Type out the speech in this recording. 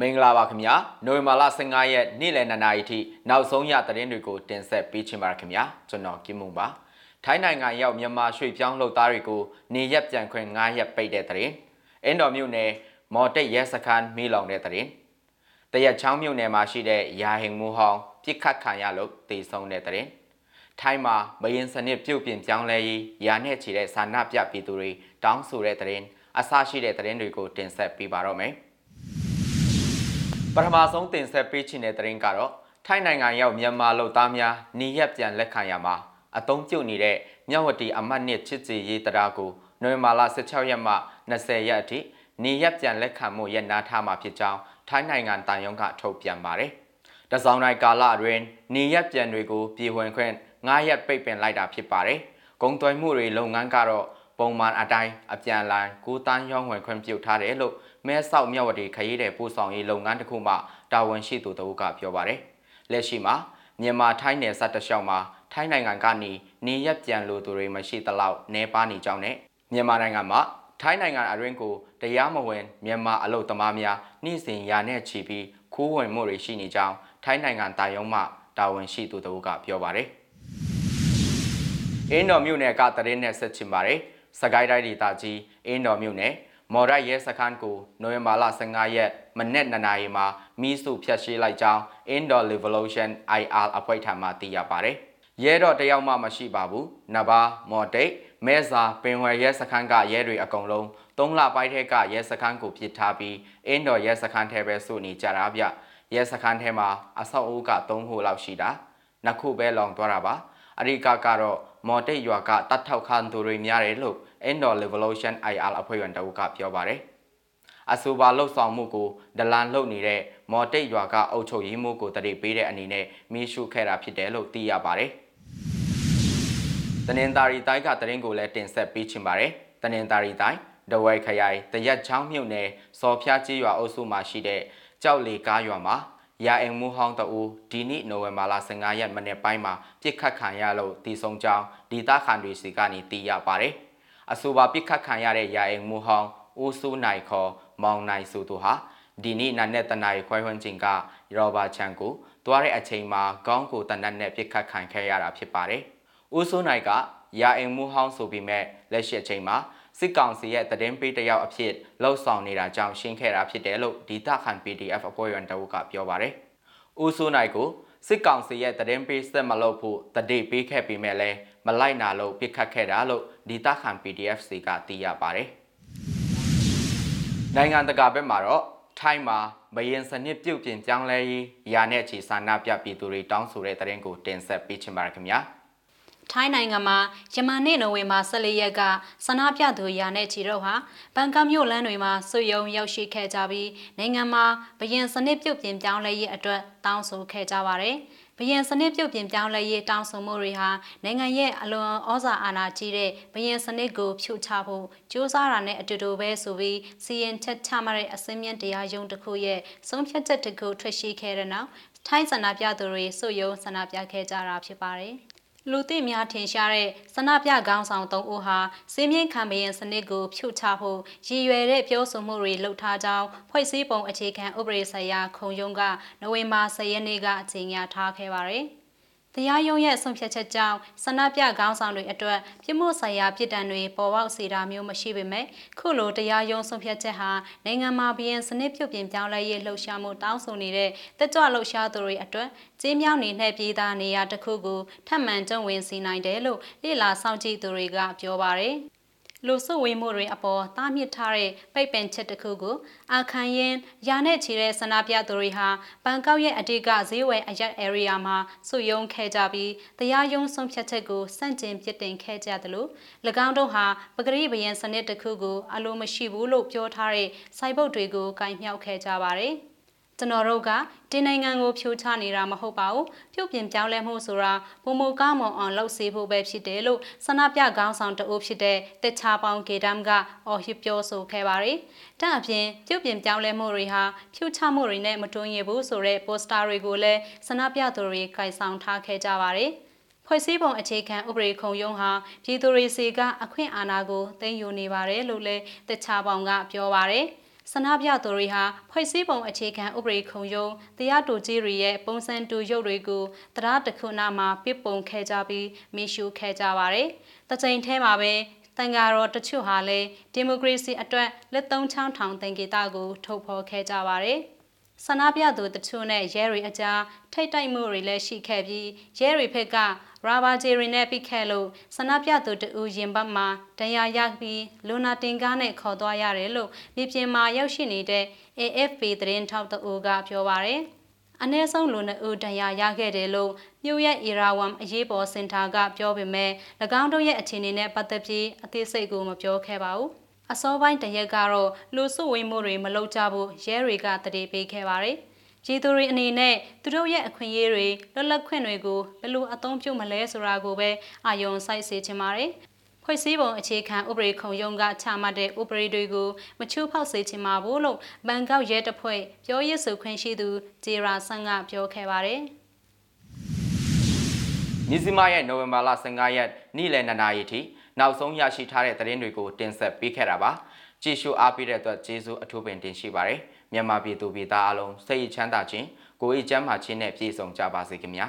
မင်္ဂလာပါခင်ဗျာနိုဝင်ဘာလ15ရက်နေ့လယ်2နာရီထိနောက်ဆုံးရသတင်းတွေကိုတင်ဆက်ပေးချင်ပါရခင်ဗျာကျွန်တော်ကင်မုံပါထိုင်းနိုင်ငံရောက်မြန်မာရွှေပြောင်းလုပ်သားတွေကိုနေရက်ပြန်ခွင့်9ရက်ပိတ်တဲ့သတင်းအင်းတော်မြို့နယ်မော်တိတ်ရဲစခန်းမိလောင်တဲ့သတင်းတရက်ချောင်းမြို့နယ်မှာရှိတဲ့ရာဟင်မူဟောင်းပြစ်ခတ်ခံရလို့တေဆုံးတဲ့သတင်းထိုင်းမှာဘယင်စနစ်ပြုတ်ပြင်ပြောင်းလဲရေးရာနဲ့ချီတဲ့ဆန္ဒပြပြည်သူတွေတောင်းဆိုတဲ့သတင်းအဆရှိတဲ့သတင်းတွေကိုတင်ဆက်ပေးပါတော့မယ် ပထမဆုံးတင်ဆက်ပေးချင်တဲ့သတင်းကတော့ထိုင်းနိုင်ငံရောက်မြန်မာလူသားများနေရက်ပြန်လက်ခံရမှာအတုံးပြုတ်နေတဲ့မြဝတီအမတ်နှစ်ချစ်စီရေးတရားကိုနိုဝင်ဘာလ16ရက်မှ20ရက်အထိနေရက်ပြန်လက်ခံမှုရနာထားမှာဖြစ်ကြောင်းထိုင်းနိုင်ငံတန်ယုံကထုတ်ပြန်ပါတယ်။တစောင်းတိုင်းကာလအတွင်းနေရက်ပြန်တွေကိုပြည်ဝင်ခွင့်9ရက်ပိတ်ပင်လိုက်တာဖြစ်ပါတယ်။ဂုံသွဲမှုတွေလုပ်ငန်းကတော့ ပုံမှန်အတိုင်းအပြန်အလှန်ကိုတန်းရောင်းဝယ်ခွင့်ပြုထားတယ်လို့မဲဆောက်မြဝတီခရီးတဲ့ပို့ဆောင်ရေးလုပ်ငန်းတစ်ခုမှတာဝန်ရှိသူတို့ကပြောပါတယ်။လက်ရှိမှာမြန်မာထိုင်းနယ်စပ်တလျှောက်မှာထိုင်းနိုင်ငံကနေနေရက်ပြန်လိုသူတွေမရှိသလောက်နေပါနေကြောင်းနဲ့မြန်မာနိုင်ငံမှာထိုင်းနိုင်ငံအတွင်းကိုတရားမဝင်မြန်မာအလုပ်သမားများနှိစဉ်ရာနဲ့ချီပြီးခိုးဝင်မှုတွေရှိနေကြောင်းထိုင်းနိုင်ငံတာယုံမှတာဝန်ရှိသူတို့ကပြောပါတယ်။အင်းတော်မြို့နယ်ကတရင်နဲ့ဆက်ချင်ပါတယ်။ စကိုင်းတိုင်းဒေသကြီးအင်းတော်မြို့နယ်မော်ရရဲစခန်းကိုနိုဝင်ဘာလ15ရက်မနေ့နနာရီမှာမီးစုဖျက်ဆီးလိုက်ကြောင်း Indoor Revolution IR အဖွဲ့ထံမှသိရပါတယ်။ရဲတော့တယောက်မှမရှိပါဘူး။နဘာမော်တိတ်မဲစာပင်ဝယ်ရဲစခန်းကရဲတွေအကုန်လုံး၃လပိုင်းထဲကရဲစခန်းကိုပြစ်ထားပြီးအင်းတော်ရဲစခန်းထဲပဲစုနေကြတာဗျရဲစခန်းထဲမှာအဆောက်အဦက၃ဟိုလောက်ရှိတာနှစ်ခုပဲလောင်သွားတာပါ အရိကကတော့မော်တိတ်ရွာကတတ်ထောက်ခံသူတွေများတယ်လို့ Indoor Revolution IR အဖွဲ့ဝင်တအုပ်ကပြောပါတယ်အဆိုပါလှုပ်ဆောင်မှုကိုဒလန်လှုပ်နေတဲ့မော်တိတ်ရွာကအုပ်ချုပ်ရေးမှုကိုတတိပေးတဲ့အနေနဲ့မီးရှို့ခဲ့တာဖြစ်တယ်လို့သိရပါတယ်။တနင်္သာရီတိုင်းကတရင်ကိုလည်းတင်ဆက်ပေးချင်ပါတယ်။တနင်္သာရီတိုင်းဒဝဲခရိုင်တရက်ချောင်းမြို့နယ်စော်ဖျားကြီးရွာအုပ်စုမှာရှိတဲ့ကြောက်လေကားရွာမှာ ရာအိမ်မှုဟောင်းတအူဒီနေ့နိုဝင်ဘာလ15ရက်မနေ့ပိုင်းမှာပြစ်ခတ်ခံရလို့တည်ဆုံကြောင်းဒေသခံတွေစီကနေသိရပါတယ်။အဆိုပါပြစ်ခတ်ခံရတဲ့ရာအိမ်မှုဟောင်းဦးစိုးနိုင်ခေါ်မောင်နိုင်စုသူဟာဒီနေ့နနက်တနာရီခွဲဝန်းကျင်ကရောဘာချန်ကိုတွားတဲ့အချိန်မှာခေါင်းကိုတနက်နဲ့ပြစ်ခတ်ခံခဲ့ရတာဖြစ်ပါတယ်။ဦးစိုးနိုင်ကရာအိမ်မှုဟောင်းဆိုပြီးမဲ့လက်ရှိအချိန်မှာ စစ်ကောင်စီရဲ့တည်င်းပေးတယောက်အဖြစ်လှုပ်ဆောင်နေတာကြောင့်ရှင်းခဲ့တာဖြစ်တယ်လို့ဒေတာခန် PDF အဖွဲ့ဝင်တအုပ်ကပြောပါတယ်။ဦးစိုးနိုင်ကိုစစ်ကောင်စီရဲ့တည်င်းပေးဆက်မလုပ်ဖို့တတိပေးခဲ့ပြီးမဲ့လဲမလိုက်နာလို့ပြစ်ခတ်ခဲ့တာလို့ဒေတာခန် PDF စီကသိရပါတယ်။နိုင်ငံတကာဘက်မှာတော့ထိုင်းမှာဘယင်စနစ်ပြုတ်ပြင်ပြောင်းလဲရေးရာနဲ့ချီဆန္ဒပြပြည်သူတွေတောင်းဆိုတဲ့တရင်ကိုတင်ဆက်ပေးချင်ပါရခင်ဗျာ။ ထိုင်းနိုင်ငံမှာယမန်နေ့နိုဝင်ဘာ14ရက်ကဆန္ဒပြသူရာနဲ့ချီတော့ဟာဘန်ကောက်မြို့လမ်းတွေမှာဆွေယုံရောက်ရှိခဲ့ကြပြီးနိုင်ငံမှာဘရင်စနစ်ပြုတ်ပြင်ပြောင်းလဲရေးအတွက်တောင်းဆိုခဲ့ကြပါတယ်။ဘရင်စနစ်ပြုတ်ပြင်ပြောင်းလဲရေးတောင်းဆိုမှုတွေဟာနိုင်ငံရဲ့အလွန်ဩဇာအာဏာကြီးတဲ့ဘရင်စနစ်ကိုဖြုတ်ချဖို့ကြိုးစားတာနဲ့အတူတူပဲဆိုပြီးစီရင်ချက်ချမှတဲ့အစင်းမြင့်တရားရုံးတစ်ခုရဲ့ဆုံးဖြတ်ချက်တစ်ခုထွက်ရှိခဲ့တဲ့နောက်ထိုင်းဆန္ဒပြသူတွေစွယုံဆန္ဒပြခဲ့ကြတာဖြစ်ပါတယ်။ လူသိများထင်ရှားတဲ့ဆန္ဒပြခေါင်းဆောင်၃ဦးဟာစင်းမြင့်ခံမရင်စနစ်ကိုဖြုတ်ချဖို့ရည်ရွယ်တဲ့ပြောဆိုမှုတွေလှုပ်ထားကြောင်းဖွဲ့စည်းပုံအခြေခံဥပဒေဆိုင်ရာခုံရုံးကနိုဝင်ဘာ10ရက်နေ့ကအကြေညာထားခဲ့ပါတယ်။ တရားရုံးရဲ့ဆုံးဖြတ်ချက်ကြောင့်ဆန္ဒပြခေါင်းဆောင်တွေအတွက်ပြစ်မှုဆိုင်ရာပြည်တံတွေပေါ်ပေါက်စေတာမျိုးမရှိပေမဲ့ခုလိုတရားရုံးဆုံးဖြတ်ချက်ဟာနိုင်ငံမှာဘီယန်စနစ်ပြုတ်ပြင်ပြောင်းလဲရေးလှုပ်ရှားမှုတောင်းဆိုနေတဲ့တက်ကြွလှုပ်ရှားသူတွေအတွက်ကြေးမြောင်းနေတဲ့ပြည်သားနေရာတစ်ခုကိုထပ်မံကျုံဝင်စီနိုင်တယ်လို့လေလာစောင့်ကြည့်သူတွေကပြောပါတယ်။ လူစုဝေးမှုတွေအပေါ်တားမြစ်ထားတဲ့ပိတ်ပင်ချက်တစ်ခုကိုအာခန်ရင်ရာနဲ့ချီတဲ့ဆန္ဒပြသူတွေဟာဘန်ကောက်ရဲ့အတိတ်ကဈေးဝယ်အရက် area မှာစုယုံခဲ့ကြပြီးတရားရုံးဆုံးဖြတ်ချက်ကိုစန့်ကျင်ပြစ်တင်ခဲ့ကြတယ်လို့၎င်းတို့ဟာပဂရိဘယံစနစ်တစ်ခုကိုအလိုမရှိဘူးလို့ပြောထားတဲ့စိုက်ဘုတ်တွေကိုကင်မြောက်ခဲ့ကြပါတယ်။ ကျွန်တော်တို့ကတင်းနိုင်ငံကိုဖြိုချနေတာမဟုတ်ပါဘူးပြုတ်ပြင်ပြောင်းလဲမှုဆိုတာဘုံမကားမွန်အောင်လှုပ်စေဖို့ပဲဖြစ်တယ်လို့ဆန္ဒပြခေါင်းဆောင်တအိုးဖြစ်တဲ့တက်ချာပေါင်ဂေဒမ်ကအော်ဟစ်ပြောဆိုခဲ့ပါတယ်။ဒါအပြင်ပြုတ်ပြင်ပြောင်းလဲမှုတွေဟာဖြိုချမှုတွေနဲ့မတွန်းရဘူးဆိုတဲ့ပိုစတာတွေကိုလည်းဆန္ဒပြသူတွေကင်ဆောင်ထားခဲ့ကြပါတယ်။ဖွဲ့စည်းပုံအခြေခံဥပဒေခုံရုံးဟာပြည်သူတွေစီကအခွင့်အာဏာကိုသိမ်းယူနေပါတယ်လို့လည်းတခြားပေါင်ကပြောပါတယ်။ ဆန္ဒပြသူတွေဟာဖွဲ့စည်းပုံအခြေခံဥပဒေခုံရုံးတရားတူကြီးတွေရဲ့ပုံစံတူရုပ်တွေကိုတရားတစ်ခုနာမှာပြစ်ပုံခဲ့ကြပြီးမီရှူခဲ့ကြပါတယ်။တချိန်ထဲမှာပဲတန်ဃာတော်တချို့ဟာလည်းဒီမိုကရေစီအတွက်လက်သုံးချောင်းထောင်သင်္ကေတကိုထုတ်ဖော်ခဲ့ကြပါတယ်။ ဆန္ဒပြသူတချို့နဲ့ရဲတွေအကြားထိတ်တိုက်မှုတွေလည်းရှိခဲ့ပြီးရဲတွေဖက်ကရာဘာဂျီရီနဲ့ပိခဲ့လို့ဆန္ဒပြသူတဦးရင်ဘတ်မှာတရားရပြီးလူနာတင်ကားနဲ့ခေါ်သွားရတယ်လို့မြေပြင်မှာရောက်ရှိနေတဲ့ AFP သတင်းထောက်တဦးကပြောပါရယ်အနည်းဆုံးလူနှစ်ဦးတရားရခဲ့တယ်လို့မြို့ရဲ့အီရာဝမ်အရေးပေါ်စင်တာကပြောပေမဲ့၎င်းတို့ရဲ့အခြေအနေနဲ့ပတ်သက်ပြီးအသေးစိတ်ကိုမပြောခဲ့ပါဘူး။ အစောပိုင်းတရက်ကတော့လူစုဝေးမှုတွေမလုပ်ကြဖို့ရဲတွေကတတိပေးခဲ့ပါတယ်။ကျေးသူတွေအနေနဲ့သူတို့ရဲ့အခွင့်အရေးတွေလွတ်လပ်ခွင့်တွေကိုဘယ်လိုအသုံးပြုမလဲဆိုတာကိုပဲအာယုံစိုက်စေချင်ပါတယ်။ဖွဲ့စည်းပုံအခြေခံဥပဒေခုံရုံးကချမှတ်တဲ့ဥပဒေတွေကိုမချိုးဖောက်စေချင်ပါဘူးလို့ဘန်ကောက်ရဲတပ်ဖွဲ့ပြောရေးဆိုခွင့်ရှိသူဂျေရာဆန်ကပြောခဲ့ပါတယ်။မြစည်းမရဲ့နိုဝင်ဘာလ15ရက်နေ့လယ်2နာရီထိ နောက်ဆုံးရရှိထားတဲ့သတင်းတွေကိုတင်ဆက်ပေးခဲ့တာပါကြည့်ရှုအားပေးတဲ့အတွက်ကျေးဇူးအထူးပင်တင်ရှိပါတယ်မြန်မာပြည်သူပြည်သားအလုံးစိတ်ချမ်းသာခြင်းကိုယ်အေးချမ်းသာခြင်းနဲ့ပြည့်စုံကြပါစေခင်ဗျာ